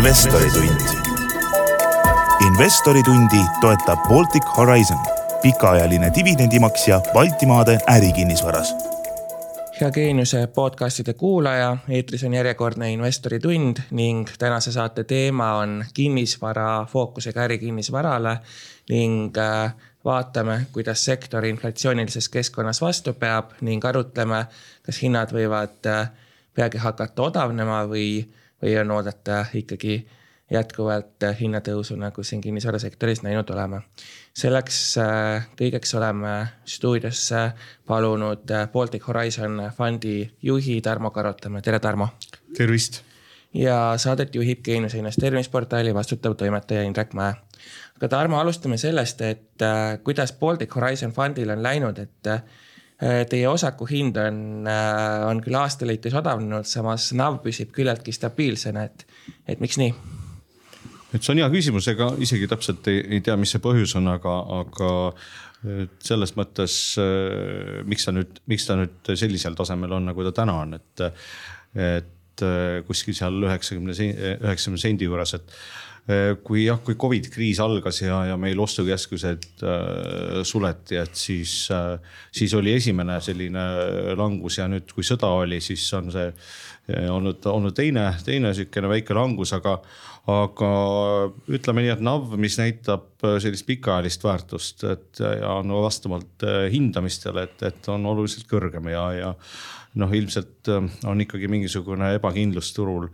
investoritund. investoritundi toetab Baltic Horizon, pikaajaline dividendimaksja Baltimaade ärikinnisvaras hea Geeniuse podcastide kuulaja, eetris on järjekordne investoritund ning tänase saate teema on kinnisvara fookusega ärikinnisvarale ning äh, vaatame, kuidas sektor inflatsioonilises keskkonnas vastu peab ning arutleme, kas hinnad võivad äh, peagi hakata odavnema või, või on oodata ikkagi jätkuvalt hinnatõusu, nagu siin kinnisvarasektoris näinud oleme. selleks äh, kõigeks oleme stuudiosse palunud äh, Baltic Horizon fondi juhi Tarmo Karotamäe, tere Tarmo. tervist. ja saadet juhib Geeniuse investeerimisportaali vastutav toimetaja Indrek Mäe. aga Tarmo, alustame sellest, et äh, kuidas Baltic Horizon fondil on läinud, et Teie osaku hind on, on küll aasta lõikes odavnenud, samas NAV püsib küllaltki stabiilsena, et, et miks nii? et see on hea küsimus, ega isegi täpselt ei, ei tea, mis see põhjus on, aga, aga selles mõttes, äh, miks ta nüüd, miks ta nüüd sellisel tasemel on, nagu ta täna on, et, et äh, kuskil seal üheksakümne, üheksakümne sendi juures, et äh, kui jah, kui Covid kriis algas ja, ja meil ostukeskused äh, suleti, et siis äh,, siis oli esimene selline langus ja nüüd, kui sõda oli, siis on see olnud, olnud teine, teine sihukene väike langus, aga aga ütleme nii, et NAV, mis näitab äh, sellist pikaajalist väärtust, et ja on vastavalt äh, hindamistele, et, et on oluliselt kõrgem ja, ja noh, ilmselt äh, on ikkagi mingisugune ebakindlus turul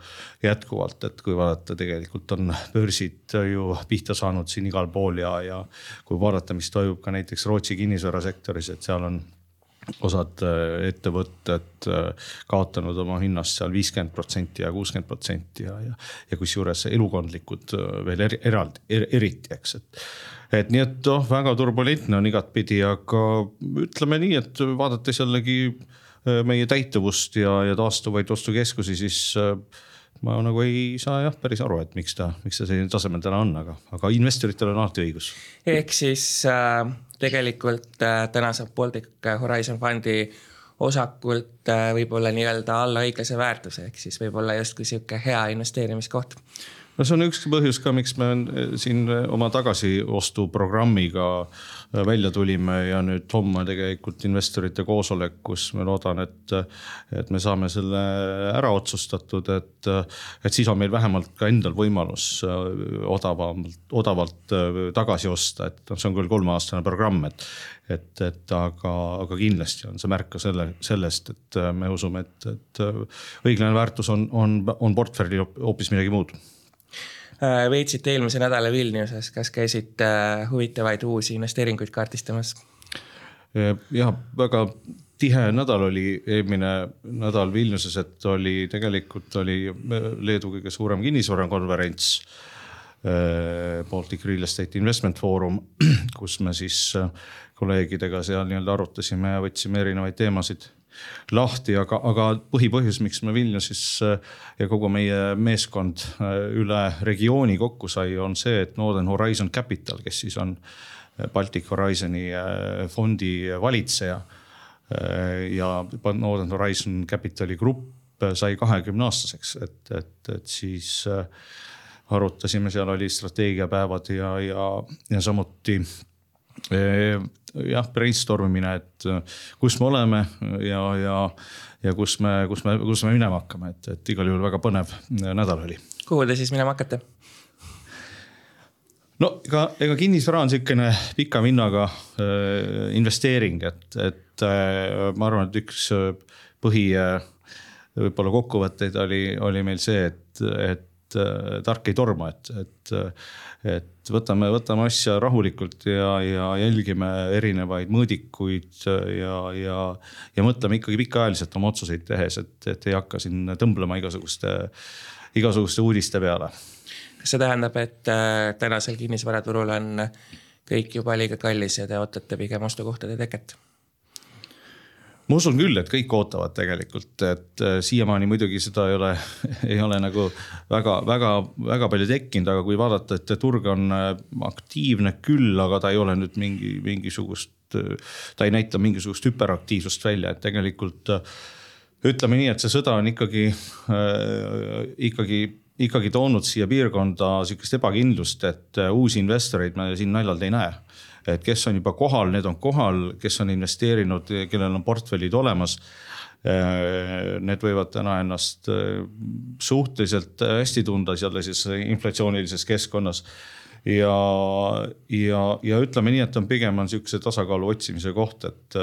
jätkuvalt, et kui vaadata, tegelikult on börsid ju pihta saanud siin igal pool ja, ja kui vaadata, mis toimub ka näiteks Rootsi kinnisvarasektoris, et seal on osad äh, ettevõtted äh, kaotanud oma hinnast seal viiskümmend protsenti ja kuuskümmend protsenti ja, ja, ja kusjuures elukondlikud veel er, eraldi er,, eriti, eks, et. et nii, et noh, väga turbulentne on igatpidi, aga ütleme nii, et vaadates jällegi meie täituvust ja, ja taastuvaid ostukeskusi, siis ma nagu ei saa jah päris aru, et miks ta, miks ta sellisel tasemel täna on, aga, aga investoritel on alati õigus. ehk siis äh, tegelikult äh, täna saab Baltic Horizon Fundi osakult äh, võib-olla nii-öelda alla õiglase väärtuse, ehk siis võib-olla justkui sihuke hea investeerimiskoht no see on üks põhjus ka, miks me siin oma tagasiostuprogrammiga Äh, välja tulime ja nüüd homme tegelikult investorite koosolek, kus ma loodan, et, et me saame selle ära otsustatud, et, et siis on meil vähemalt ka endal võimalus äh, odavamalt, odavalt tagasi osta, et noh, see on küll kolmeaastane programm, et et, et aga, aga kindlasti on see märk ka selle, sellest, et me usume, et, et õiglane väärtus on, on, on portfellil hoopis midagi muud veetsite eelmise nädala Vilniuses, kas käisite äh, huvitavaid uusi investeeringuid kaardistamas? Äh, jah, väga tihe nädal oli eelmine nädal Vilniuses, et oli tegelikult oli Leedu kõige suurem kinnisvarakonverents. Baltic Real Estate Investment Forum, kus me siis kolleegidega seal nii-öelda arutasime ja võtsime erinevaid teemasid lahti, aga, aga põhipõhjus, miks me Vilniusis äh, ja kogu meie meeskond äh, üle regiooni kokku sai, on see, et Northern Horizon Capital, kes siis on äh, Baltic Horizoni fondi valitseja. ja Northern Horizon Capitali grupp sai kahekümne aastaseks, et, et, et siis arutasime, seal oli strateegiapäevad ja, ja, ja samuti jah, brainstorm imine, et äh, kus me oleme ja, ja, ja kus me, kus me, kus me minema hakkame, et, et igal juhul väga põnev äh, nädal oli. kuhu te siis minema hakkate? no ega, ega kinnisvara on sihukene pika vinnaga äh, investeering, et, et äh, ma arvan, et üks äh, põhi äh, võib-olla kokkuvõtteid oli, oli meil see, et, et äh, tark ei torma, et, et äh, et võtame, võtame asja rahulikult ja, ja jälgime erinevaid mõõdikuid ja, ja, ja mõtleme ikkagi pikaajaliselt oma otsuseid tehes, et, et ei hakka siin tõmblema igasuguste, igasuguste uudiste peale. kas see tähendab, et äh, tänasel kinnisvaraturul on kõik juba liiga kallis ja te ootate pigem ostukohtade teket? Ma usun küll, et kõik ootavad tegelikult, et äh, siiamaani muidugi seda ei ole, ei ole nagu väga-väga-väga palju tekkinud, aga kui vaadata, et turg on äh, aktiivne küll, aga ta ei ole nüüd mingi, mingisugust, äh, ta ei näita mingisugust hüperaktiivsust välja, et tegelikult ütleme nii, et see sõda on ikkagi äh,, ikkagi ikkagi toonud siia piirkonda sihukest ebakindlust, et uusi investoreid me siin naljalt ei näe. Et kes on juba kohal, need on kohal, kes on investeerinud, kellel on portfellid olemas. Need võivad täna ennast suhteliselt hästi tunda sellises inflatsioonilises keskkonnas. Ja, ja, ja ütleme nii, et on pigem on sihukese tasakaalu otsimise koht, et,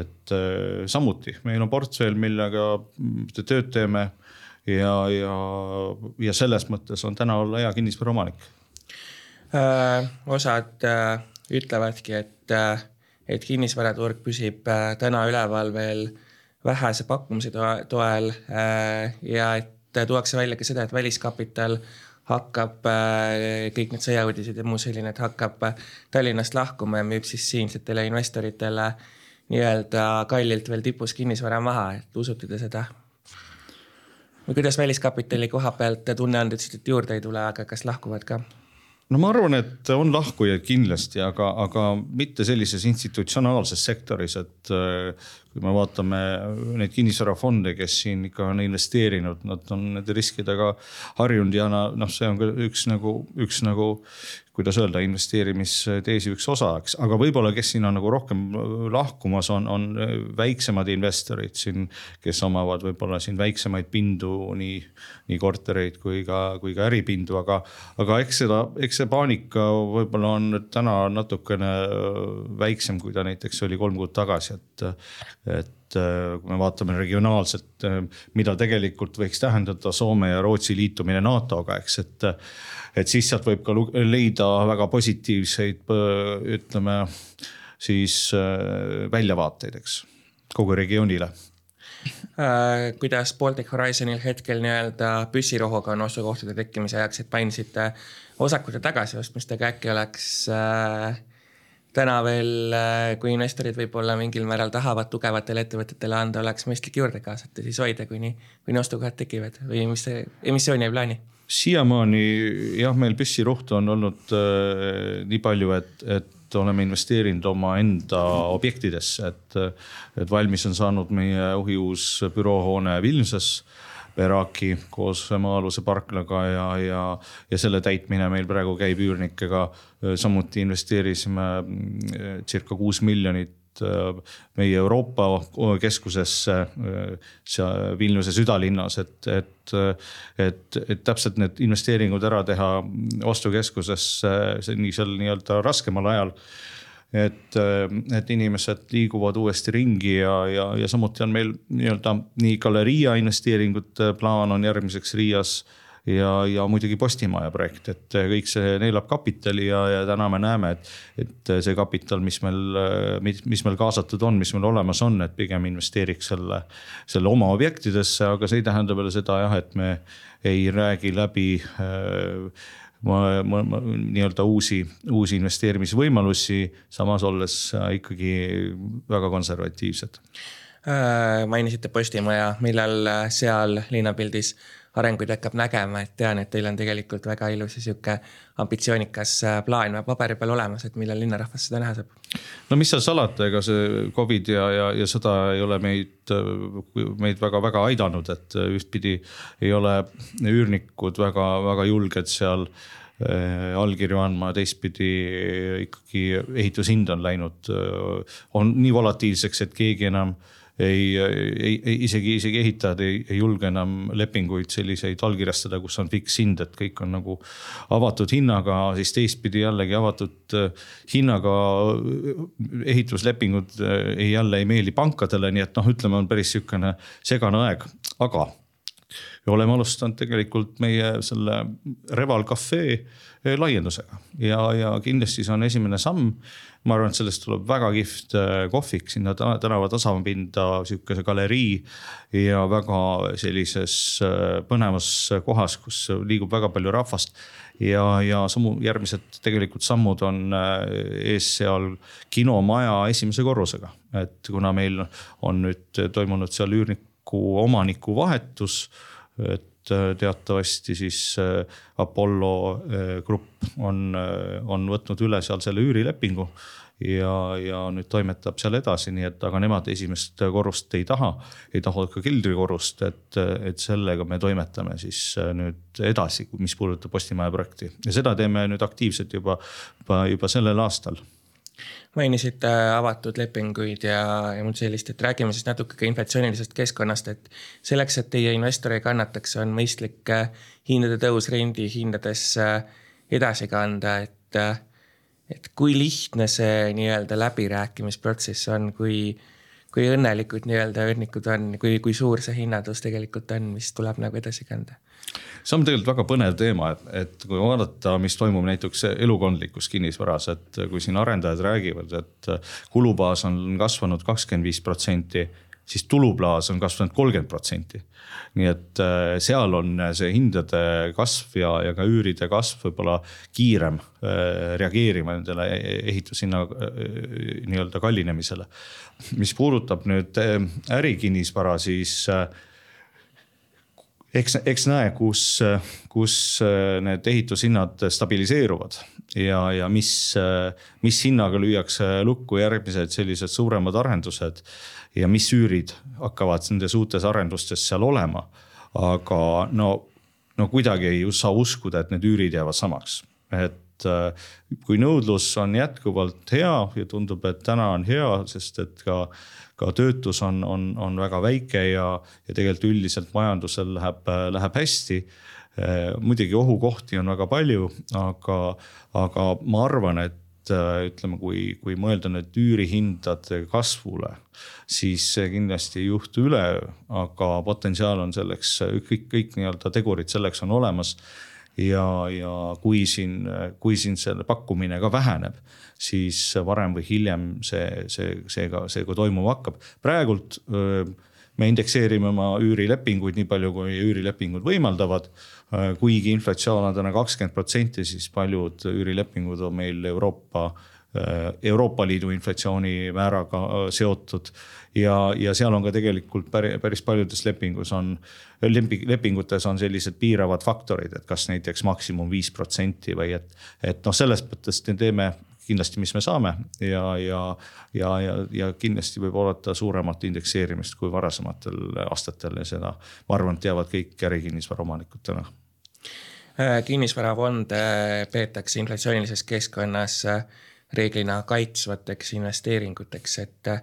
et samuti meil on portfell, millega tööd teeme. Ja, ja, ja selles mõttes on täna olla hea kinnisvaraomanik äh,. osad äh, ütlevadki, et äh,, et kinnisvaraturg püsib äh, täna üleval veel vähese pakkumise toel äh, ja et tuuakse välja ka seda, et väliskapital hakkab kõik need sõjauudised ja muu selline, et hakkab Tallinnast lahkuma ja müüb siis siinsetele investoritele nii-öelda kallilt veel tipus kinnisvara maha, et usute te seda? või kuidas väliskapitali koha pealt tunne on, te ütlesite, et juurde ei tule, aga kas lahkuvad ka? No ma arvan, et on lahkujaid kindlasti, aga, aga mitte sellises institutsionaalses sektoris, et kui me vaatame neid kinnisvarafonde, kes siin ikka on investeerinud, nad on nende riskidega harjunud ja noh, see on ka üks nagu, üks nagu kuidas öelda, investeerimisteesi üks osa, eks, aga võib-olla, kes siin on nagu rohkem lahkumas, on, on väiksemad investorid siin, kes omavad võib-olla siin väiksemaid pindu, nii, nii kortereid kui ka, kui ka äripindu, aga, aga eks seda, eks see paanika võib-olla on täna natukene väiksem, kui ta näiteks oli kolm kuud tagasi, et, et äh, kui me vaatame regionaalselt, äh, mida tegelikult võiks tähendada Soome ja Rootsi liitumine NATO-ga, eks, et. et siis sealt võib ka leida väga positiivseid, äh, ütleme siis väljavaateid, eks, kogu regioonile äh,. kuidas Baltic Horizonil hetkel nii-öelda püssirohuga on ostukohtade tekkimise ajaks, et mainisite osakute tagasiostmist, aga äkki oleks äh, täna veel, äh, kui investorid võib-olla mingil määral tahavad tugevatele ettevõtetele anda, oleks mõistlik juurde kaasata, siis hoida, kuni, kuni ostukohad tekivad või mis see emissioon jäi plaani? siiamaani jah, meil püssirohtu on olnud äh, nii palju, et, et oleme investeerinud omaenda objektidesse, et, et valmis on saanud meie uhiuus büroohoone Vilniuses Veraki koos maa-aluse parklaga ja, ja, ja selle täitmine meil praegu käib üürnikega. samuti investeerisime mm, circa kuus miljonit meie Euroopa keskusesse seal Vilniuse südalinnas, et, et, et, et täpselt need investeeringud ära teha ostukeskusesse, see nii seal nii-öelda raskemal ajal et, äh, et inimesed liiguvad uuesti ringi ja, ja, ja samuti on meil nii-öelda nii galeria investeeringute plaan on järgmiseks Riias ja, ja muidugi Postimaja projekt, et kõik see neelab kapitali ja, ja täna me näeme, et, et see kapital, mis meil, mis, mis meil kaasatud on, mis meil olemas on, et pigem investeeriks selle, selle oma objektidesse, aga see ei tähenda veel seda jah, et me ei räägi läbi äh, nii-öelda uusi, uusi investeerimisvõimalusi, samas olles ikkagi väga konservatiivsed. Äh, mainisite Postimaja, millal seal linnapildis arenguid hakkab nägema, et tean, et teil on tegelikult väga ilus ja sihuke ambitsioonikas äh, plaan paberi peal olemas, et millal linnarahvas seda näha saab? no mis seal salata, ega see Covid ja, ja, ja sõda ei ole meid, meid väga-väga aidanud, et ühtpidi ei ole üürnikud väga-väga julged seal äh, allkirju andma, teistpidi ikkagi ehitushind on läinud, on nii volatiilseks, et keegi enam äh, ei, ei, ei, isegi, isegi ehitajad ei, ei julge enam lepinguid selliseid allkirjastada, kus on fikshind, et kõik on nagu avatud hinnaga, siis teistpidi jällegi avatud äh, hinnaga äh, ehituslepingud äh, ei, jälle ei meeldi pankadele, nii et noh, ütleme, on päris sihukene segane aeg, aga oleme alustanud tegelikult meie selle Reval Cafe laiendusega. Ja, ja kindlasti see on esimene samm. Ma arvan, et sellest tuleb väga kihvt äh, kohvik. Sinna tänava tasapinda, sihukese galerii ja väga sellises äh, põnevas kohas, kus liigub väga palju rahvast. ja, ja sammu, järgmised tegelikult sammud on ees seal kinomaja esimese korrusega, et kuna meil on nüüd toimunud seal üürniku omaniku vahetus et teatavasti siis Apollo grupp on, on võtnud üle seal selle üürilepingu ja, ja nüüd toimetab seal edasi, nii et aga nemad esimest korrust ei taha, ei taha ka keldrikorrust, et, et sellega me toimetame siis nüüd edasi, mis puudutab Postimaja projekti. Ja seda teeme nüüd aktiivselt juba, juba sellel aastal mainisite avatud lepinguid ja, ja muud sellist, et räägime siis natuke ka inflatsioonilisest keskkonnast, et selleks, et teie investor ei kannataks, on mõistlik hindade tõus rendihindades edasi kanda, et et kui lihtne see nii-öelda läbirääkimisprotsess on, kui, kui õnnelikud nii-öelda õnnikud on, kui, kui suur see hinnatõus tegelikult on, mis tuleb nagu edasi kanda? See on tegelikult väga põnev teema, et, et kui vaadata, mis toimub näiteks elukondlikus kinnisvaras, et kui siin arendajad räägivad, et kulubaas on kasvanud kakskümmend viis protsenti siis tulubaas on kasvanud kolmkümmend protsenti. nii et äh, seal on see hindade kasv ja, ja ka üüride kasv võib-olla kiirem äh, reageerima nendele ehitushinna äh, nii-öelda kallinemisele. mis puudutab nüüd ärikinnisvara, siis eks, eks näe, kus, kus need ehitushinnad stabiliseeruvad ja, ja mis, mis hinnaga lüüakse lukku järgmised sellised suuremad arendused ja mis üürid hakkavad nendes uutes arendustes seal olema. aga no, no kuidagi ei saa uskuda, et need üürid jäävad samaks, et äh, kui nõudlus on jätkuvalt hea ja tundub, et täna on hea, sest et ka, ka töötus on, on, on väga väike ja, ja tegelikult üldiselt majandusel läheb, läheb hästi äh, muidugi ohukohti on väga palju, aga, aga ma arvan, et Äh, ütleme, kui, kui mõelda nüüd üürihindade kasvule, siis see kindlasti ei juhtu üleöö, aga potentsiaal on selleks, kõik, kõik nii-öelda tegurid selleks on olemas. Ja, ja kui siin, kui siin selle pakkumine ka väheneb, siis varem või hiljem see, see, see ka, see ka toimuma hakkab. praegult me indekseerime oma üürilepinguid nii palju, kui üürilepingud võimaldavad kuigi inflatsioon on täna kakskümmend protsenti, siis paljud üürilepingud on meil Euroopa, Euroopa Liidu inflatsioonimääraga seotud. Ja, ja seal on ka tegelikult päris, paljudes lepingus on, lepingutes on sellised piiravad faktorid, et kas näiteks maksimum viis protsenti või et, et noh, selles mõttes me teeme kindlasti, mis me saame ja, ja, ja, ja, ja kindlasti võib oodata suuremat indekseerimist kui varasematel aastatel ja seda, ma arvan, teavad kõik ärikinnisvara omanikud täna kinnisvarafonde peetakse inflatsioonilises keskkonnas äh, reeglina kaitsvateks investeeringuteks, et äh,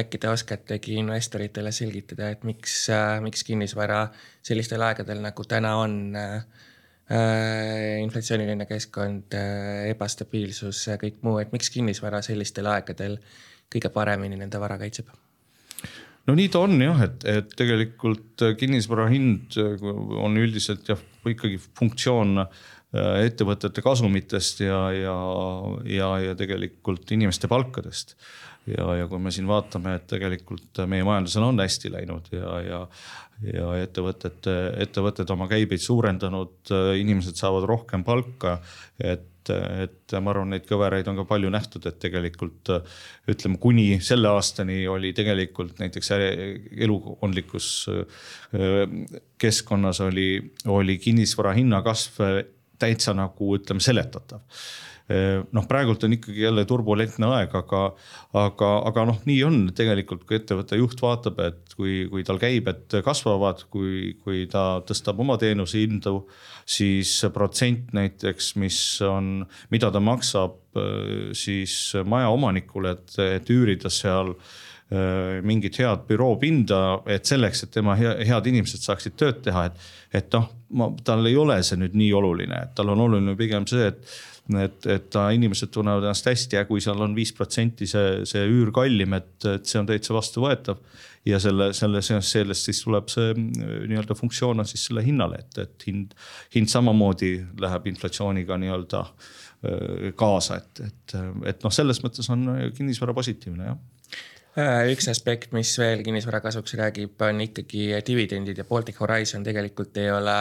äkki te oskategi investoritele selgitada, et miks, miks kinnisvara sellistel aegadel nagu täna on äh, Äh, inflatsiooniline keskkond, äh, ebastabiilsus, kõik muu, et miks kinnisvara sellistel aegadel kõige paremini nende vara kaitseb? no nii ta on jah, et, et tegelikult kinnisvara hind on üldiselt jah, ikkagi funktsioon äh, ettevõtete kasumitest ja, ja, ja, ja tegelikult inimeste palkadest ja, ja kui me siin vaatame, et tegelikult meie majandusel on hästi läinud ja, ja, ja ettevõtted, ettevõtted oma käibeid suurendanud, inimesed saavad rohkem palka. et, et ma arvan, neid kõveraid on ka palju nähtud, et tegelikult ütleme, kuni selle aastani oli tegelikult näiteks elukondlikus keskkonnas oli, oli kinnisvara hinna kasv täitsa nagu ütleme seletatav noh, praegult on ikkagi jälle turbulentne aeg, aga, aga, aga noh, nii on. Tegelikult, kui ettevõtte juht vaatab, et kui, kui tal käibed kasvavad, kui, kui ta tõstab oma teenuse hindu, siis protsent näiteks, mis on, mida ta maksab äh, siis majaomanikule, et, et üürida seal äh, mingit head büroopinda, et selleks, et tema head inimesed saaksid tööd teha, et, et noh, ma, tal ei ole see nüüd nii oluline, et tal on oluline pigem see, et et, et inimesed tunnevad ennast hästi ja kui seal on viis protsenti see, see üür kallim, et, et see on täitsa vastuvõetav. ja selle, selle, sellest siis tuleb see nii-öelda funktsioon on siis selle hinnale, et, et hind, hind samamoodi läheb inflatsiooniga nii-öelda kaasa, et, et, et noh, selles mõttes on kinnisvara positiivne jah äh, üks aspekt, mis veel kinnisvara kasuks räägib, on ikkagi dividendid ja Baltic Horizon tegelikult ei ole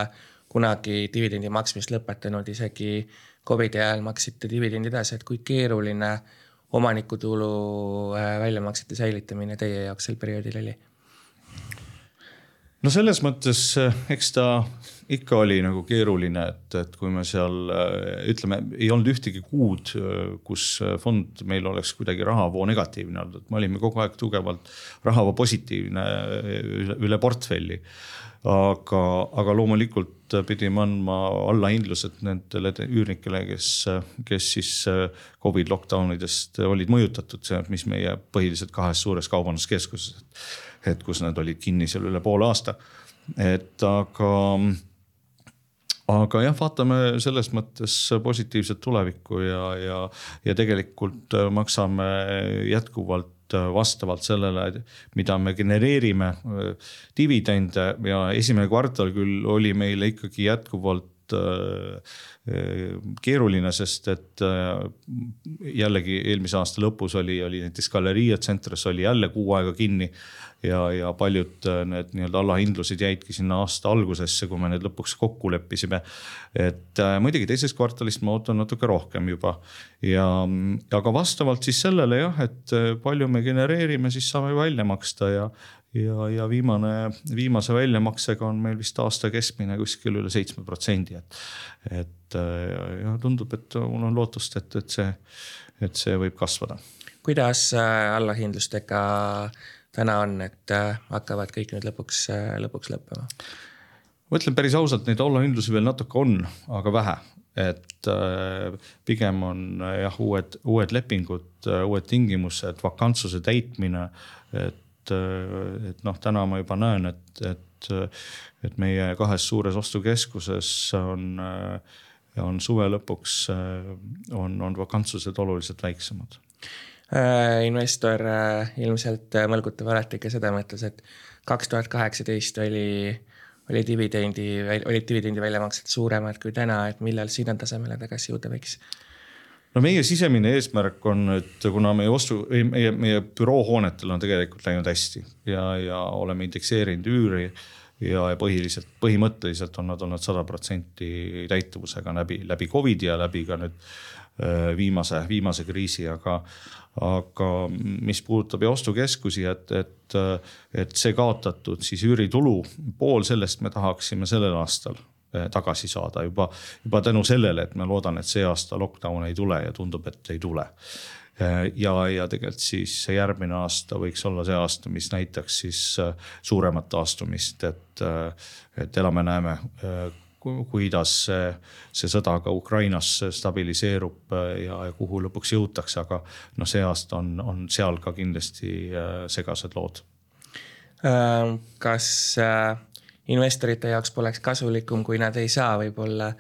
kunagi dividendi maksmist lõpetanud, isegi Covidi ajal maksite dividendi edasi, et kui keeruline omanikutulu äh, väljamaksete säilitamine teie jaoks sel perioodil oli? no selles mõttes, eks ta ikka oli nagu keeruline, et, et kui me seal ütleme, ei olnud ühtegi kuud, kus fond meil oleks kuidagi rahavoo negatiivne olnud, et me olime kogu aeg tugevalt rahavoo positiivne üle, üle portfelli. Aga, aga loomulikult pidime andma allahindlused nendele üürnikele, kes, kes siis Covid lockdown idest olid mõjutatud, mis meie põhiliselt kahes suures kaubanduskeskuses, et kus nad olid kinni seal üle poole aasta. et aga aga jah, vaatame selles mõttes positiivset tulevikku ja, ja, ja tegelikult äh, maksame jätkuvalt äh, vastavalt sellele, mida me genereerime äh, dividende ja esimene kvartal küll oli meile ikkagi jätkuvalt keeruline, sest et jällegi eelmise aasta lõpus oli, oli näiteks Galleria Centres oli jälle kuu aega kinni ja, ja paljud äh, need nii-öelda allahindlused jäidki sinna aasta algusesse, kui me need lõpuks kokku leppisime. et äh, muidugi teisest kvartalist ma ootan natuke rohkem juba ja, aga vastavalt siis sellele jah, et äh, palju me genereerime, siis saame välja maksta ja ja, ja viimane, viimase väljamaksega on meil vist aasta keskmine kuskil üle seitsme protsendi, et. et ja tundub, et mul on lootust, et, et see, et see võib kasvada. kuidas allahindlustega täna on, et äh, hakkavad kõik nüüd lõpuks, äh, lõpuks lõppema? ma ütlen päris ausalt, neid allahindlusi veel natuke on, aga vähe, et äh, pigem on jah, uued, uued lepingud, uued tingimused, vakantsuse täitmine. et, et noh, täna ma juba näen, et, et, et meie kahes suures ostukeskuses on, on suve lõpuks on, on vakantsused oluliselt väiksemad investor äh, ilmselt äh, mõlgutab alati ka seda mõttes, et kaks tuhat kaheksateist oli, oli dividendi, olid dividendi väljamaksed suuremad kui täna, et millal sinna tasemele tagasi jõuda võiks? no meie sisemine eesmärk on, et kuna meie ostu, meie, meie büroohoonetel on tegelikult läinud hästi ja, ja oleme indekseerinud üüri ja, ja põhiliselt, põhimõtteliselt on nad olnud sada protsenti täituvusega läbi, läbi Covidi ja läbi ka nüüd viimase, viimase kriisi, aga, aga mis puudutab ostukeskusi, et, et, et see kaotatud siis üüritulu, pool sellest me tahaksime sellel aastal eh, tagasi saada juba, juba tänu sellele, et ma loodan, et see aasta lockdown ei tule ja tundub, et ei tule. Eh, ja, ja tegelikult siis järgmine aasta võiks olla see aasta, mis näitaks siis eh, suuremat taastumist, et, et elame-näeme kuidas see, see sõda ka Ukrainas stabiliseerub äh, ja, ja kuhu lõpuks jõutakse, aga noh, see aasta on, on seal ka kindlasti äh, segased lood. Ähm, kas äh, investorite jaoks poleks kasulikum, kui nad ei saa võib-olla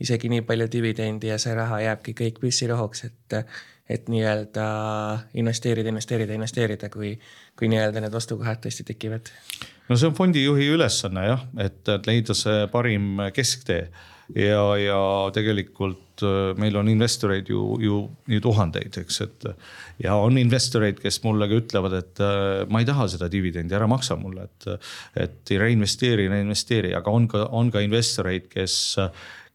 isegi nii palju dividendi ja see raha jääbki kõik püssirohuks, et, et nii-öelda investeerida, investeerida, investeerida, kui, kui nii-öelda need ostukohad tõesti tekivad no see on fondijuhi ülesanne jah, et, leida see parim kesktee ja, ja tegelikult äh, meil on investoreid ju, ju, ju tuhandeid, eks, et. ja on investoreid, kes mulle ka ütlevad, et äh, ma ei taha seda dividendi, ära maksa mulle, et. et reinvesteeri, reinvesteeri, aga on ka, on ka investoreid, kes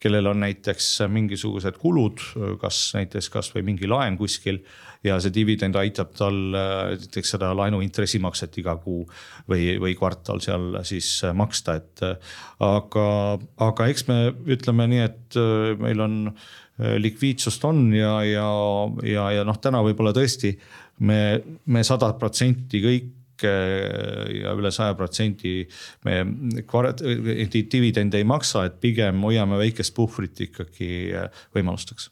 kellel on näiteks mingisugused kulud, kas näiteks kasvõi mingi laen kuskil ja see dividend aitab tal näiteks seda laenu intressimakset iga kuu või, või kvartal seal siis maksta, et. aga, aga eks me ütleme nii, et meil on likviidsust on ja, ja, ja, ja noh, täna võib-olla tõesti me, me sada protsenti kõik ja üle saja protsendi me dividende ei maksa, et pigem hoiame väikest puhvrit ikkagi äh, võimalusteks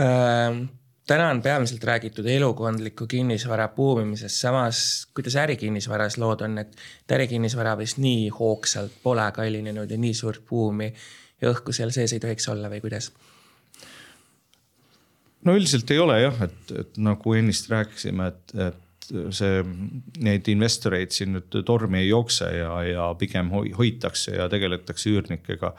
ähm täna on peamiselt räägitud elukondliku kinnisvara buumimisest, samas kuidas ärikinnisvaras lood on, et ärikinnisvara vist nii hoogsalt pole kallinenud ja nii suurt buumi ja õhku seal sees ei tohiks olla või kuidas? no üldiselt ei ole jah, et, et nagu ennist rääkisime, et, et see, neid investoreid siin nüüd tormi ei jookse ja, ja pigem hoitakse ja tegeletakse üürnikega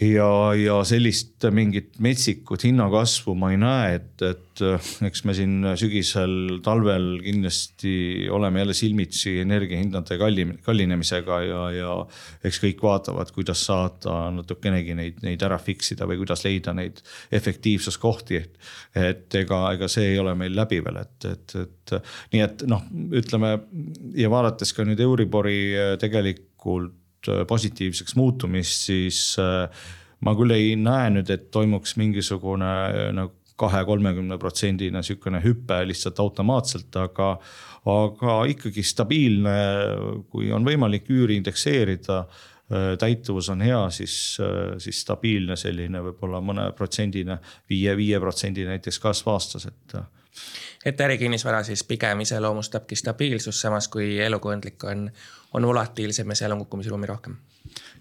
ja, ja sellist mingit metsikut hinnakasvu ma ei näe, et, et äh, eks me siin sügisel, talvel kindlasti oleme jälle silmitsi energiahindade kallim, kallinemisega ja, ja eks kõik vaatavad, kuidas saada natukenegi neid, neid ära fix ida või kuidas leida neid efektiivsuskohti. et ega, ega see ei ole meil läbi veel, et, et, et nii et noh, ütleme ja vaadates ka nüüd Euribori äh, tegelikult positiivseks muutumist, siis äh, ma küll ei näe nüüd, et toimuks mingisugune äh, nagu kahe-kolmekümne protsendine sihukene hüpe lihtsalt automaatselt, aga, aga ikkagi stabiilne, kui on võimalik üüri indekseerida täituvus on hea, siis, siis stabiilne selline võib-olla mõne protsendine, viie, viie protsendi näiteks kasv aastas, et. Et ärikinnisvara siis pigem iseloomustabki stabiilsus, samas kui elukondlik on on volatiilsem ja seal on kukkumisruumi rohkem.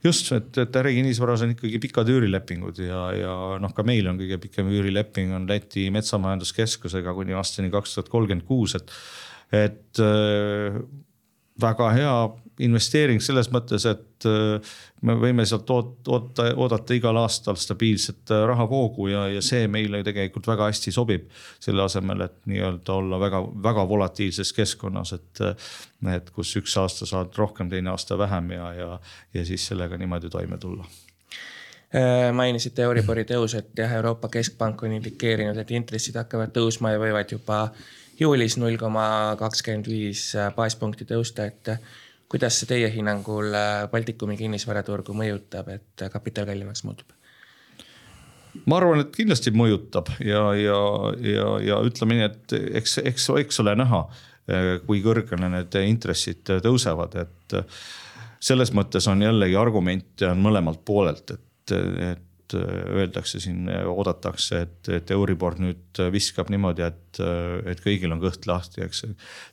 Just, et, et ärikinnisvaras on ikkagi pikad üürilepingud ja, ja noh, ka meil on kõige pikem üürileping on Läti Metsamajanduskeskusega kuni aastani kaks tuhat kolmkümmend kuus, et, et äh, väga hea investeering selles mõttes, et äh, me võime sealt oota, oodata igal aastal stabiilset äh, rahavoogu ja, ja see meile tegelikult väga hästi sobib. selle asemel, et nii-öelda olla väga, väga volatiilses keskkonnas, et, äh, et kus üks aasta saad rohkem, teine aasta vähem ja, ja, ja siis sellega niimoodi toime tulla mainisite Euribori tõusu, et jah, Euroopa Keskpank on indikeerinud, et intressid hakkavad tõusma ja võivad juba juulis null koma kakskümmend viis baaspunkti tõusta, et kuidas see teie hinnangul äh, Baltikumi kinnisvaraturgu mõjutab, et kapital kallimaks muutub? ma arvan, et kindlasti mõjutab ja, ja, ja, ja ütleme nii, et eks, eks, eks ole näha, äh, kui kõrgele need intressid tõusevad, et selles mõttes on jällegi argumente on mõlemalt poolelt, et, et et äh, öeldakse siin, oodatakse, et, et Euribor nüüd viskab niimoodi, et, et kõigil on kõht lahti, eks.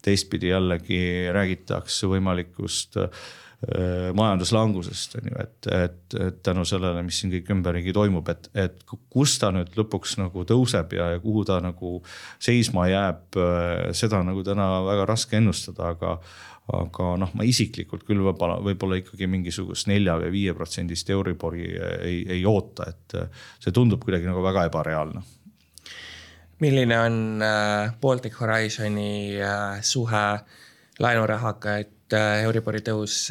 teistpidi jällegi räägitakse võimalikust äh, majanduslangusest on ju, et, et, et tänu sellele, mis siin kõik ümberringi toimub, et, et kus ta nüüd lõpuks nagu tõuseb ja, ja kuhu ta nagu seisma jääb, äh, seda nagu täna väga raske ennustada, aga aga noh, ma isiklikult küll võib-olla, võib-olla ikkagi mingisugust nelja või viie protsendist Euribori ei, ei oota, et see tundub kuidagi nagu väga ebareaalne. milline on äh, Baltic Horizoni äh, suhe laenurahaga, et äh, Euribori tõus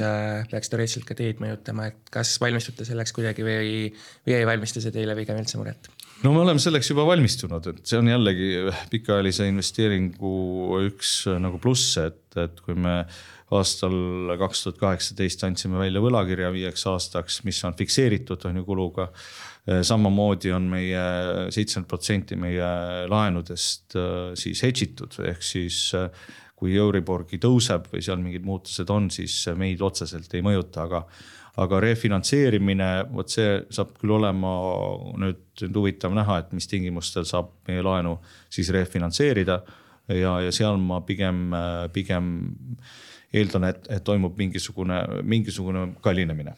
peaks teoreetiliselt ka teid mõjutama, et kas valmistute selleks kuidagi või, või ei valmista see teile pigem üldse muret? No me oleme selleks juba valmistunud, et see on jällegi pikaajalise investeeringu üks nagu pluss, et, et kui me aastal kaks tuhat kaheksateist andsime välja võlakirja viieks aastaks, mis on fikseeritud, on ju kuluga. samamoodi on meie seitsekümmend protsenti meie laenudest siis hedge itud, ehk siis kui Euriborgi tõuseb või seal mingid muutused on, siis meid otseselt ei mõjuta, aga aga refinantseerimine, vot see saab küll olema nüüd, nüüd huvitav näha, et mis tingimustel saab meie laenu siis refinantseerida. ja, ja seal ma pigem, pigem eeldan, et, et toimub mingisugune, mingisugune kallinemine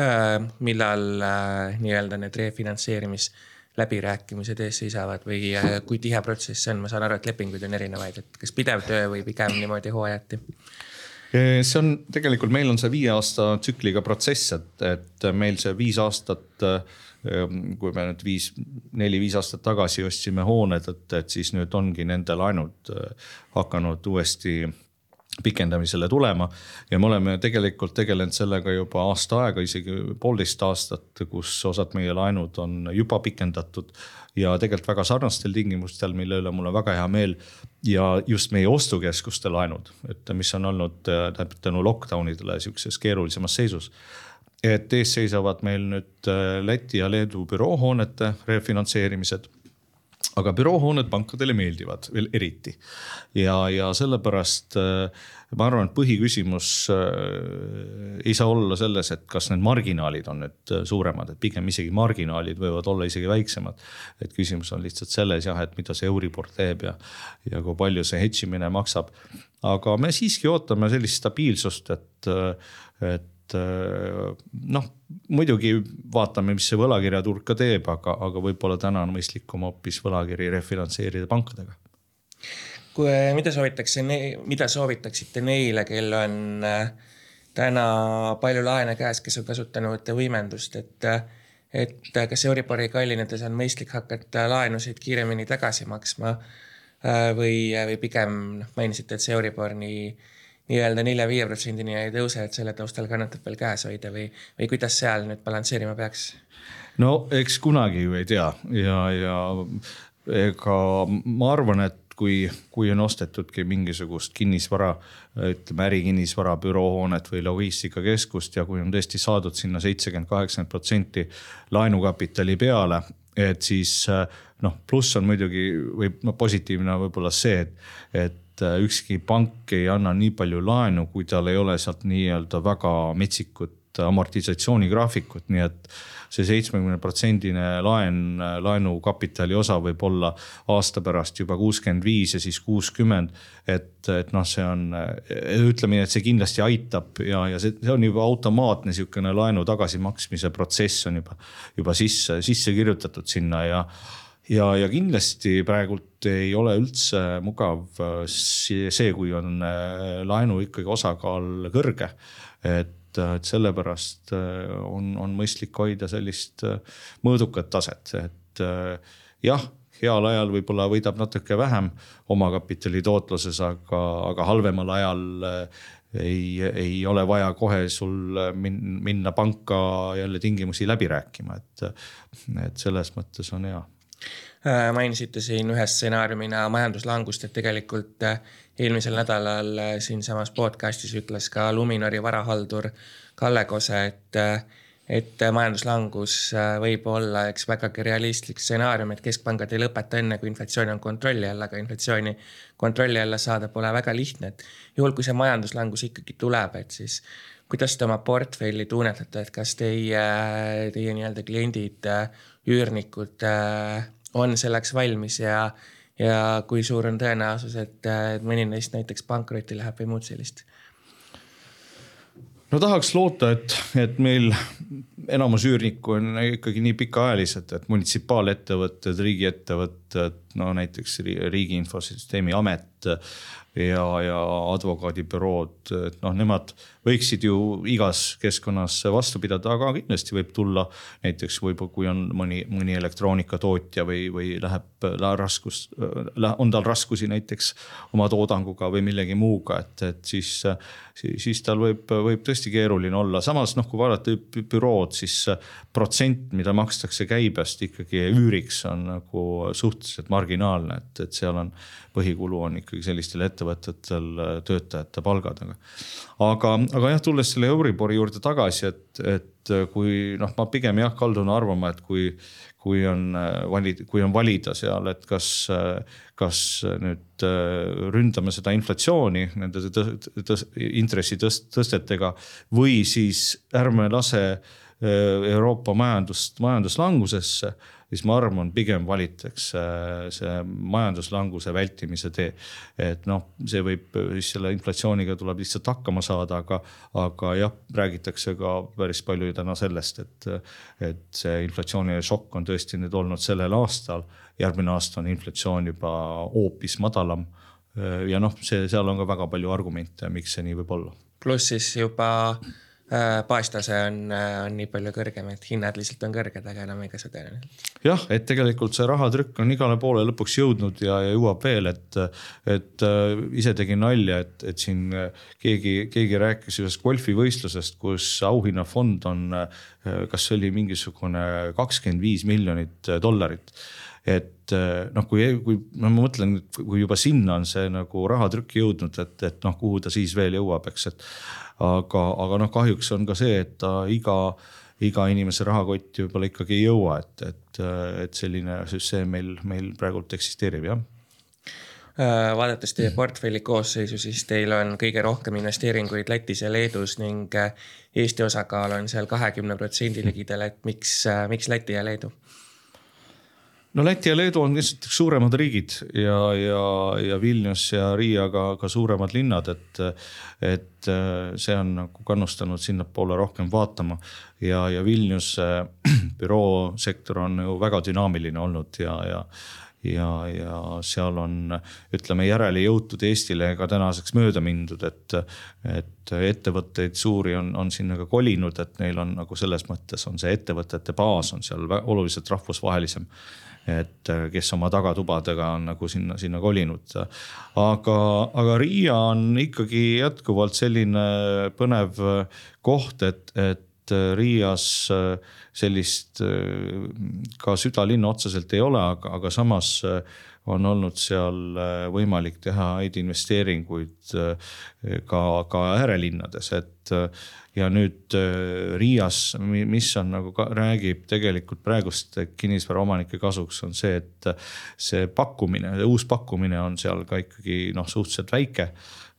äh,. millal äh, nii-öelda need refinantseerimis läbirääkimised ees seisavad või äh, kui tihe protsess see on, ma saan aru, et lepinguid on erinevaid, et kas pidev töö või pigem niimoodi hooajati? See on tegelikult, meil on see viie aasta tsükliga protsess, et, et meil see viis aastat. kui me nüüd viis, neli-viis aastat tagasi ostsime hooned, et, et siis nüüd ongi nende laenud hakanud uuesti pikendamisele tulema ja me oleme tegelikult tegelenud sellega juba aasta aega, isegi poolteist aastat, kus osad meie laenud on juba pikendatud ja tegelikult väga sarnastel tingimustel, mille üle mul on väga hea meel. ja just meie ostukeskuste laenud, et mis on olnud tähendab tänu lockdown idele sihukeses keerulisemas seisus. Et ees seisavad meil nüüd äh, Läti ja Leedu büroohoonete refinantseerimised. Aga büroohooned pankadele meeldivad veel eriti. Ja, ja sellepärast äh, ma arvan, et põhiküsimus äh, ei saa olla selles, et kas need marginaalid on nüüd äh, suuremad, et pigem isegi marginaalid võivad olla isegi väiksemad. et küsimus on lihtsalt selles jah, et mida see Euribor teeb ja, ja kui palju see hedge imine maksab. aga me siiski ootame sellist stabiilsust, et, et et äh, noh, muidugi vaatame, mis see võlakirjaturg ka teeb, aga, aga võib-olla täna on mõistlikum hoopis võlakiri refinantseerida pankadega. Kui, mida soovitakse, mida soovitaksite neile, kel on äh, täna palju laene käes, kes on kasutanud võimendust, et, et kas Euribori kallinedes on mõistlik hakata laenusid kiiremini tagasi maksma või, või pigem noh, mainisite, et see Euribor nii nii-öelda nelja-viie protsendini ei tõuse, et selle taustal kannatab veel käes hoida või, või kuidas seal nüüd balansseerima peaks? no eks kunagi ju ei tea ja, ja ega ma arvan, et kui, kui on ostetudki mingisugust kinnisvara, ütleme ärikinnisvara, büroohoonet või logistikakeskust ja kui on tõesti saadud sinna seitsekümmend, kaheksakümmend protsenti laenukapitali peale, et siis noh, pluss on muidugi või no positiivne võib-olla see, et, et ükski pank ei anna nii palju laenu, kui tal ei ole sealt nii-öelda väga metsikut amortisatsioonigraafikut, nii et see seitsmekümne protsendine laen, laenukapitali osa võib olla aasta pärast juba kuuskümmend viis ja siis kuuskümmend. et, et noh, see on, ütleme nii, et see kindlasti aitab ja, ja see, see on juba automaatne sihukene laenu tagasimaksmise protsess on juba, juba sisse, sisse kirjutatud sinna ja ja, ja kindlasti praegult ei ole üldse mugav see, kui on laenu ikkagi osakaal kõrge. et et, et sellepärast äh, on, on mõistlik hoida sellist äh, mõõdukat taset, et äh, jah heal ajal võib-olla võidab natuke vähem omakapitali tootluses, aga, aga halvemal ajal ei, ei ole vaja kohe sul minna panka jälle tingimusi läbi rääkima, et, et selles mõttes on hea mainisite siin ühe stsenaariumina majanduslangust, et tegelikult eelmisel nädalal äh, siinsamas podcast'is ütles ka Luminori varahaldur Kalle Kose, et äh, et majanduslangus äh, võib olla üks vägagi realistlik stsenaarium, et keskpangad ei lõpeta enne, kui inflatsioon on kontrolli all, aga inflatsiooni kontrolli alla saada pole väga lihtne, et juhul, kui see majanduslangus ikkagi tuleb, et siis kuidas te oma portfelli tunnetate, et kas teie, teie nii-öelda kliendid, üürnikud on selleks valmis ja ja kui suur on tõenäosus, et mõni neist näiteks pankrotti läheb või muud sellist? no tahaks loota, et, et meil enamus üürnikku on ikkagi nii pikaajalised, et munitsipaalettevõtted, riigiettevõtted, no näiteks Riigi Infosüsteemi Amet ja, ja advokaadibürood, et noh, nemad võiksid ju igas keskkonnas vastu pidada, aga kindlasti võib tulla näiteks võib-olla, kui on mõni, mõni elektroonikatootja või, või läheb raskus, on tal raskusi näiteks oma toodanguga või millegi muuga, et, et siis, siis tal võib, võib tõesti keeruline olla. samas noh, kui vaadata bürood, siis protsent, mida makstakse käibest ikkagi üüriks on nagu suhteliselt marginaalne, et, et seal on põhikulu on ikkagi sellistel ettevõtetel töötajate palgad, aga, aga jah, tulles selle Euribori juurde tagasi, et, et kui noh, ma pigem jah kaldun arvama, et kui, kui on valida, kui on valida seal, et kas, kas nüüd ründame seda inflatsiooni nende tõ, tõ, intressitõstetega või siis ärme lase Euroopa majandust majanduslangusesse siis ma arvan, pigem valitakse see majanduslanguse vältimise tee. et noh, see võib siis selle inflatsiooniga tuleb lihtsalt hakkama saada, aga, aga jah, räägitakse ka päris palju täna sellest, et, et see inflatsiooniline šokk on tõesti nüüd olnud sellel aastal. järgmine aasta on inflatsioon juba hoopis madalam. ja noh, see, seal on ka väga palju argumente, miks see nii võib olla. pluss siis juba Äh, baastase on, äh, on nii palju kõrgem, et hinnad lihtsalt on kõrged, aga enam ei kasu tõenäoliselt. jah, et tegelikult see rahatrükk on igale poole lõpuks jõudnud ja, ja jõuab veel, et, et äh, ise tegin nalja, et, et siin keegi, keegi rääkis ühest golfivõistlusest, kus auhinnafond on, kas see oli mingisugune kakskümmend viis miljonit dollarit et noh, kui, kui no ma mõtlen, kui juba sinna on see nagu rahatrükk jõudnud, et, et noh, kuhu ta siis veel jõuab, eks, et aga, aga noh, kahjuks on ka see, et ta iga, iga inimese rahakotti võib-olla ikkagi ei jõua, et, et, et selline süsteem meil, meil praegult eksisteerib, jah äh, vaadates teie portfelli koosseisu, siis teil on kõige rohkem investeeringuid Lätis ja Leedus ning äh, Eesti osakaal on seal kahekümne protsendi ligidal, et miks, äh, miks Läti ja Leedu? No Läti ja Leedu on lihtsalt suuremad riigid ja, ja, ja Vilnius ja Riia ka, ka suuremad linnad, et, et äh, see on nagu kannustanud sinnapoole rohkem vaatama. ja, ja Vilniuse büroosektor on ju väga dünaamiline olnud ja, ja ja, ja seal on, ütleme järele jõutud Eestile ka tänaseks mööda mindud, et, et ettevõtteid suuri on, on sinna ka kolinud, et neil on nagu selles mõttes on see ettevõtete baas on seal oluliselt rahvusvahelisem et kes oma tagatubadega on nagu sinna, sinna kolinud. aga, aga Riia on ikkagi jätkuvalt selline põnev koht, et, et Riias sellist ka südalinna otseselt ei ole, aga, aga samas on olnud seal võimalik teha häid investeeringuid ka, ka äärelinnades, et ja nüüd äh, Riias, mis on nagu ka, räägib tegelikult praeguste kinnisvaraomanike kasuks, on see, et see pakkumine, uus pakkumine on seal ka ikkagi noh, suhteliselt väike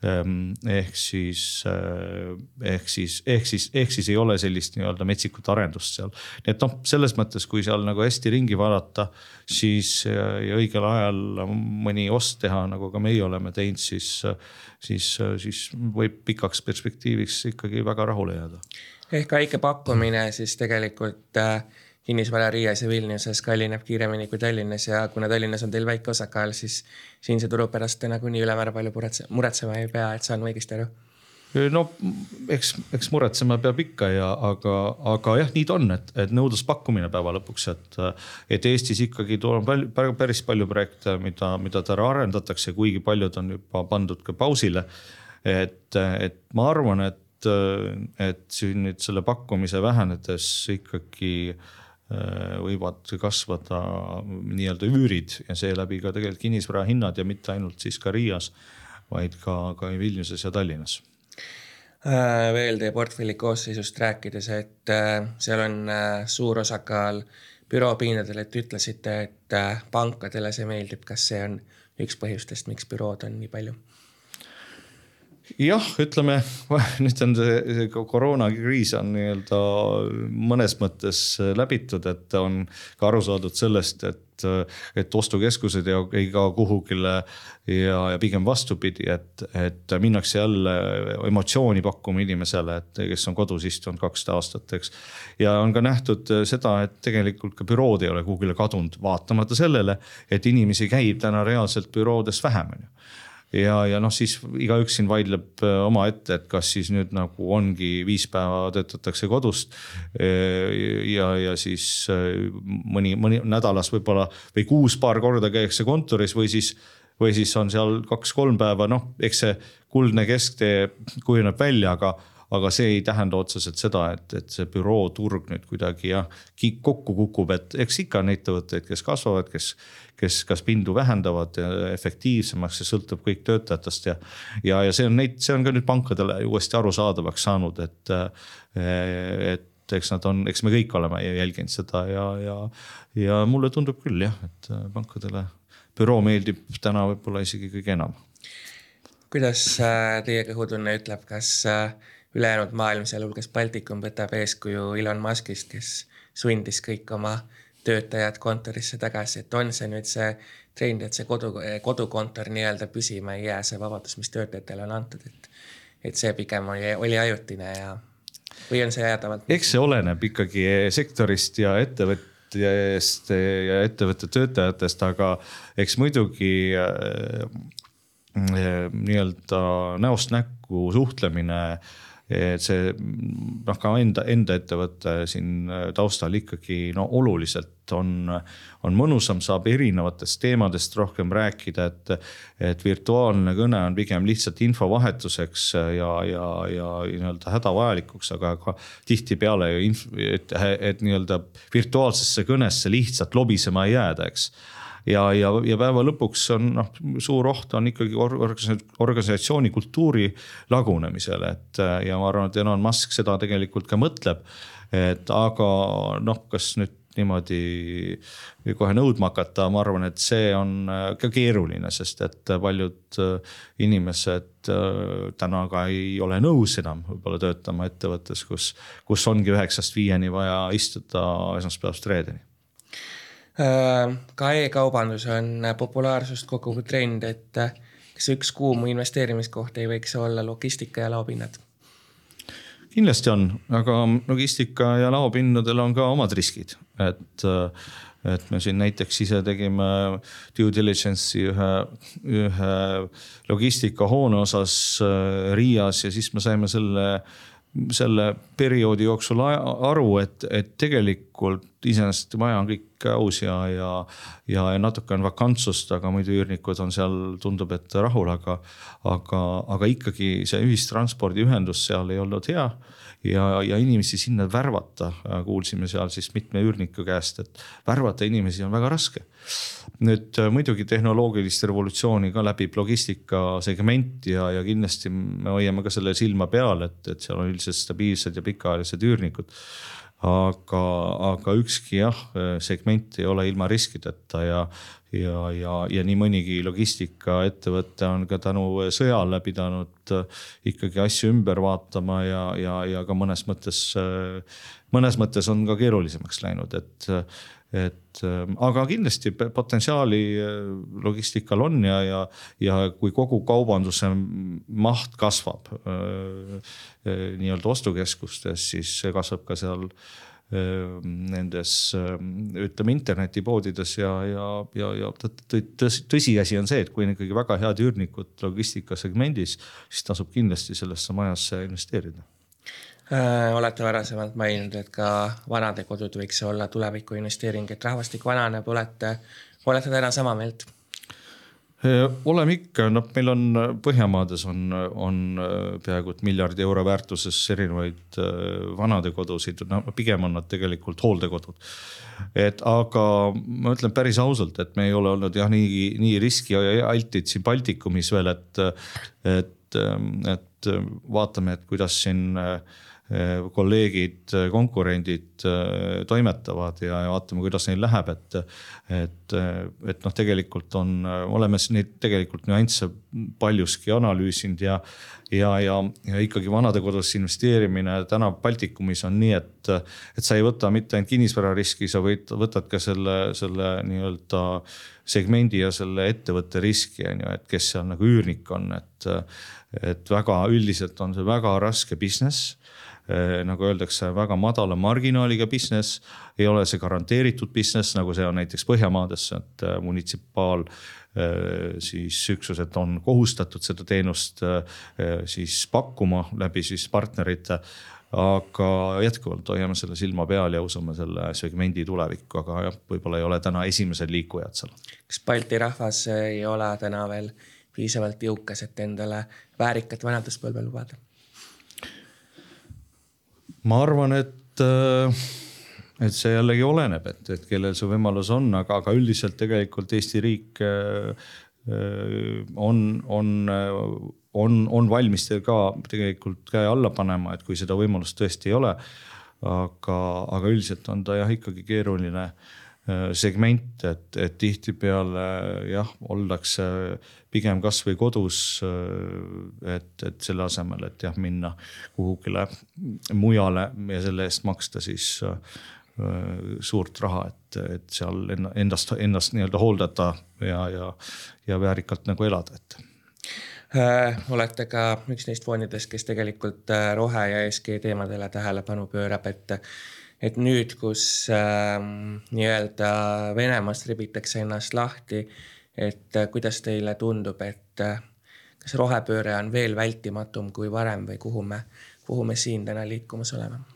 ehk siis, eh, ehk siis, ehk siis, ehk siis ei ole sellist nii-öelda metsikut arendust seal. et noh, selles mõttes, kui seal nagu hästi ringi vaadata, siis ja, ja õigel ajal mõni ost teha, nagu ka meie oleme teinud, siis, siis, siis võib pikaks perspektiiviks ikkagi väga rahule jääda. ehk väike pakkumine siis tegelikult äh, kinnisvara Riias ja Vilniuses kallineb kiiremini kui Tallinnas ja kuna Tallinnas on teil väike osakaal, siis siinse turu pärast te nagunii ülemäära palju muretse-, muretsema ei pea, et saan ma õigesti aru? no eks, eks muretsema peab ikka ja, aga, aga jah, nii ta on, et, et nõudluspakkumine päeva lõpuks, et. et Eestis ikkagi on palju, päris palju projekte, mida, mida täna arendatakse, kuigi paljud on juba pandud ka pausile. et, et ma arvan, et, et siin nüüd selle pakkumise vähenedes ikkagi Äh, võivad kasvada nii-öelda üürid ja seeläbi ka tegelikult kinnisvara hinnad ja mitte ainult siis ka Riias, vaid ka, ka Vilniuses ja Tallinnas äh, veel teie portfelli koosseisust rääkides, et äh, seal on suur osakaal büroopiinadel, et ütlesite, et pankadele see meeldib, kas see on üks põhjustest, miks bürood on nii palju? Jah, ütleme nüüd on see, see koroonakriis on nii-öelda mõnes mõttes läbitud, et on ka aru saadud sellest, et, et ostukeskused ei, ei kao kuhugile ja, ja pigem vastupidi, et, et minnakse jälle emotsiooni pakkuma inimesele, et kes on kodus istunud kakssada aastat, eks. ja on ka nähtud seda, et tegelikult ka bürood ei ole kuhugile kadunud, vaatamata sellele, et inimesi käib täna reaalselt büroodes vähem, on ju ja, ja noh, siis igaüks siin vaidleb äh, omaette, et kas siis nüüd nagu ongi viis päeva töötatakse kodust. Äh, ja, ja siis äh, mõni, mõni nädalas võib-olla või kuus paar korda käiakse kontoris või siis või siis on seal kaks-kolm päeva, noh, eks see kuldne kesktee kujuneb välja, aga aga see ei tähenda otseselt seda, et, et see bürooturg nüüd kuidagi jah, kokku kukub, et eks ikka on ettevõtteid, kes kasvavad, kes, kes kas pindu vähendavad efektiivsemaks, see sõltub kõik töötajatest ja. ja, ja see on neid, see on ka nüüd pankadele uuesti arusaadavaks saanud, et, et eks nad on, eks me kõik oleme jälginud seda ja, ja, ja mulle tundub küll jah, et pankadele büroo meeldib täna võib-olla isegi kõige enam kuidas äh, teie kõhutunne ütleb, kas äh, ülejäänud maailm, sealhulgas Baltikum, võtab eeskuju Elon Muskist, kes sundis kõik oma töötajad kontorisse tagasi, et on see nüüd see trend, et see kodu, kodukontor nii-öelda püsima ei jää, see vabadus, mis töötajatele on antud, et, et see pigem oli, oli ajutine ja või on see jäädavalt? eks see oleneb ikkagi sektorist ja ettevõtjast ja ettevõtte töötajatest, aga eks muidugi äh, äh nii-öelda näost näkku suhtlemine äh, et see noh, ka enda, enda ettevõte siin äh, taustal ikkagi no oluliselt on, on mõnusam, saab erinevatest teemadest rohkem rääkida, et. et virtuaalne kõne on pigem lihtsalt infovahetuseks ja, ja, ja nii-öelda hädavajalikuks, aga ka tihtipeale ju inf-, et, et nii-öelda virtuaalsesse kõnesse lihtsalt lobisema ei jääda, eks ja, ja, ja päeva lõpuks on noh, suur oht on ikkagi organisatsiooni kultuuri lagunemisele, et ja ma arvan, et Elon Musk seda tegelikult ka mõtleb. et aga noh, kas nüüd niimoodi kohe nõudma hakata, ma arvan, et see on ka keeruline, sest et paljud inimesed täna ka ei ole nõus enam võib-olla töötama ettevõttes, kus, kus ongi üheksast viieni vaja istuda esmaspäevast reedeni Äh, ka e-kaubandus on populaarsust koguv trend, et äh, kas üks kuum investeerimiskoht ei võiks olla logistika ja laopinnad? kindlasti on, aga logistika ja laopindadel on ka omad riskid, et et me siin näiteks ise tegime due diligence'i ühe, ühe logistikahoone osas Riias ja siis me saime selle selle perioodi jooksul aru, et, et tegelikult iseenesest maja on kõik aus ja, ja, ja natuke on vakantsust, aga muidu üürnikud on seal, tundub, et rahul, aga, aga, aga ikkagi see ühistranspordiühendus seal ei olnud hea ja, ja inimesi sinna värvata, kuulsime seal siis mitme üürniku käest, et värvata inimesi on väga raske. nüüd äh, muidugi tehnoloogilist revolutsiooni ka läbib logistika segment ja, ja kindlasti me hoiame ka selle silma peal, et, et seal on üldiselt stabiilsed ja pikaajalised üürnikud aga, aga ükski jah, segment ei ole ilma riskideta ja, ja, ja, ja nii mõnigi logistikaettevõte on ka tänu sõjale pidanud ikkagi asju ümber vaatama ja, ja, ja ka mõnes mõttes, mõnes mõttes on ka keerulisemaks läinud, et et aga kindlasti potentsiaali logistikal on ja, ja, ja kui kogu kaubanduse maht kasvab nii-öelda ostukeskustes, siis kasvab ka seal nendes ütleme internetipoodides ja, ja, ja, ja tõsi, tõsiasi on see, et kui on ikkagi väga head üürnikud logistikasegmendis, siis tasub kindlasti sellesse majasse investeerida. Äh, olete varasemalt maininud, et ka vanadekodud võiks olla tuleviku investeering, et rahvastik vananeb, olete, olete täna sama meelt? Äh, oleme ikka, noh, meil on Põhjamaades on, on äh, peaaegu et miljardi euro väärtuses erinevaid vanadekodusid, no pigem on nad tegelikult hooldekodud. et aga ma ütlen päris ausalt, et me ei ole olnud jah, nii, nii riskialtid siin Baltikumis veel, et, et, et vaatame, et kuidas siin äh, kolleegid, eh, konkurendid eh, toimetavad ja, ja vaatame, kuidas neil läheb, et. et, et noh, tegelikult on, oleme neid tegelikult nüansse paljuski analüüsinud ja, ja, ja, ja ikkagi vanadekodusse investeerimine täna Baltikumis on nii, et, et sa ei võta mitte ainult kinnisvarariski, sa võid, võtad ka selle, selle nii-öelda segmendi ja selle ettevõtte riski on ju, et kes seal nagu üürnik on, et, et väga üldiselt on see väga raske business Eh, nagu öeldakse, väga madala marginaaliga business. ei ole see garanteeritud business, nagu see on näiteks Põhjamaades, et eh, munitsipaal siis üksused on kohustatud seda teenust siis pakkuma läbi siis partnerite aga jätkuvalt hoiame selle silma peal ja usume selle segmendi tulevikku, aga jah, võib-olla ei ole täna esimesed liikujad seal. kas Balti rahvas ei ole täna veel piisavalt jõukas, et endale väärikat vanaduspõlve lubada? ma arvan, et, äh, et see jällegi oleneb, et, et kellel see võimalus on, aga, aga üldiselt tegelikult Eesti riik äh, äh, on, on, on, on valmis ka tegelikult käe alla panema, et kui seda võimalust tõesti ei ole. aga, aga üldiselt on ta jah ikkagi keeruline segment, et, et tihtipeale jah, ollakse pigem kasvõi kodus. et, et selle asemel, et jah, minna kuhugile mujale ja selle eest maksta siis suurt raha, et, et seal endast, ennast nii-öelda hooldada ja, ja, ja väärikalt nagu elada, et äh, olete ka üks neist fondidest, kes tegelikult äh, rohe ja ESG teemadele tähelepanu pöörab, et et nüüd, kus äh, nii-öelda Venemaast ribitakse ennast lahti, et äh, kuidas teile tundub, et äh, kas rohepööre on veel vältimatum kui varem või kuhu me, kuhu me siin täna liikumas oleme?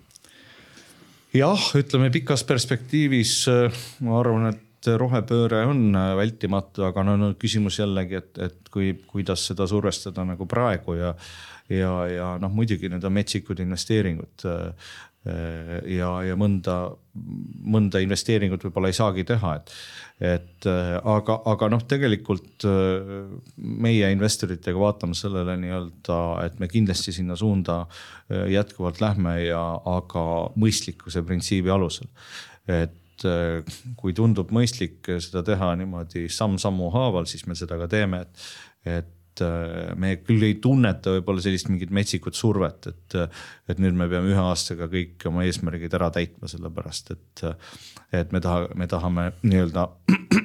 Jah, ütleme pikas perspektiivis äh, ma arvan, et rohepööre on äh, vältimatu, aga no, no küsimus jällegi, et, et kui, kuidas seda survestada nagu praegu ja ja, ja noh, muidugi need on metsikud investeeringud äh, ja, ja mõnda, mõnda investeeringut võib-olla ei saagi teha, et, et aga, aga noh, tegelikult meie investoritega vaatame sellele nii-öelda, et me kindlasti sinna suunda jätkuvalt lähme ja, aga mõistlikkuse printsiibi alusel. et kui tundub mõistlik seda teha niimoodi samm-sammu haaval, siis me seda ka teeme, et, et et äh, me küll ei tunneta võib-olla sellist mingit metsikut survet, et, et nüüd me peame ühe aastaga kõik oma eesmärgid ära täitma, sellepärast et, et me taha, me tahame nii-öelda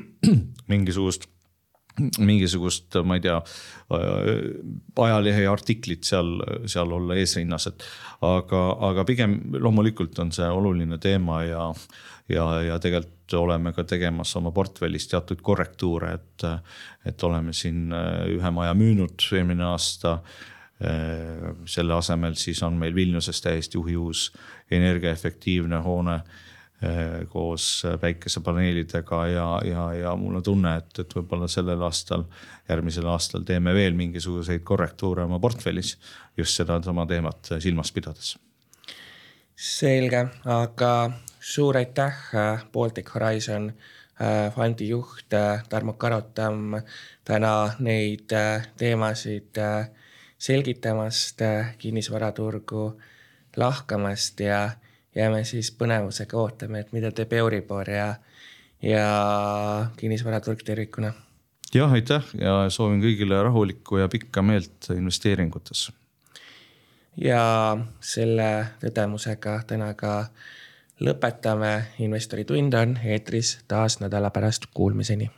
mingisugust mingisugust, ma ei tea, ajalehe artiklit seal, seal olla eesrinnas, et aga, aga pigem loomulikult on see oluline teema ja, ja, ja tegelikult oleme ka tegemas oma portfellis teatud korrektuure, et, et oleme siin ühe maja müünud eelmine aasta. Selle asemel siis on meil Vilniuses täiesti uhiuus energiaefektiivne hoone koos päikesepaneelidega ja, ja, ja mul on tunne, et, et võib-olla sellel aastal, järgmisel aastal teeme veel mingisuguseid korrektuure oma portfellis just sedasama teemat silmas pidades. selge, aga suur aitäh, Baltic Horizon eh, fondi juht eh, Tarmo Karotam täna neid teemasid selgitamast, kinnisvaraturgu lahkamast ja jääme siis põnevusega ootama, et mida teeb Euribor ja, ja kinnisvaraturg tervikuna. jah, aitäh ja soovin kõigile rahulikku ja pikka meelt investeeringutes. ja selle tõdemusega täna ka lõpetame, investori tund on eetris taas nädala pärast, kuulmiseni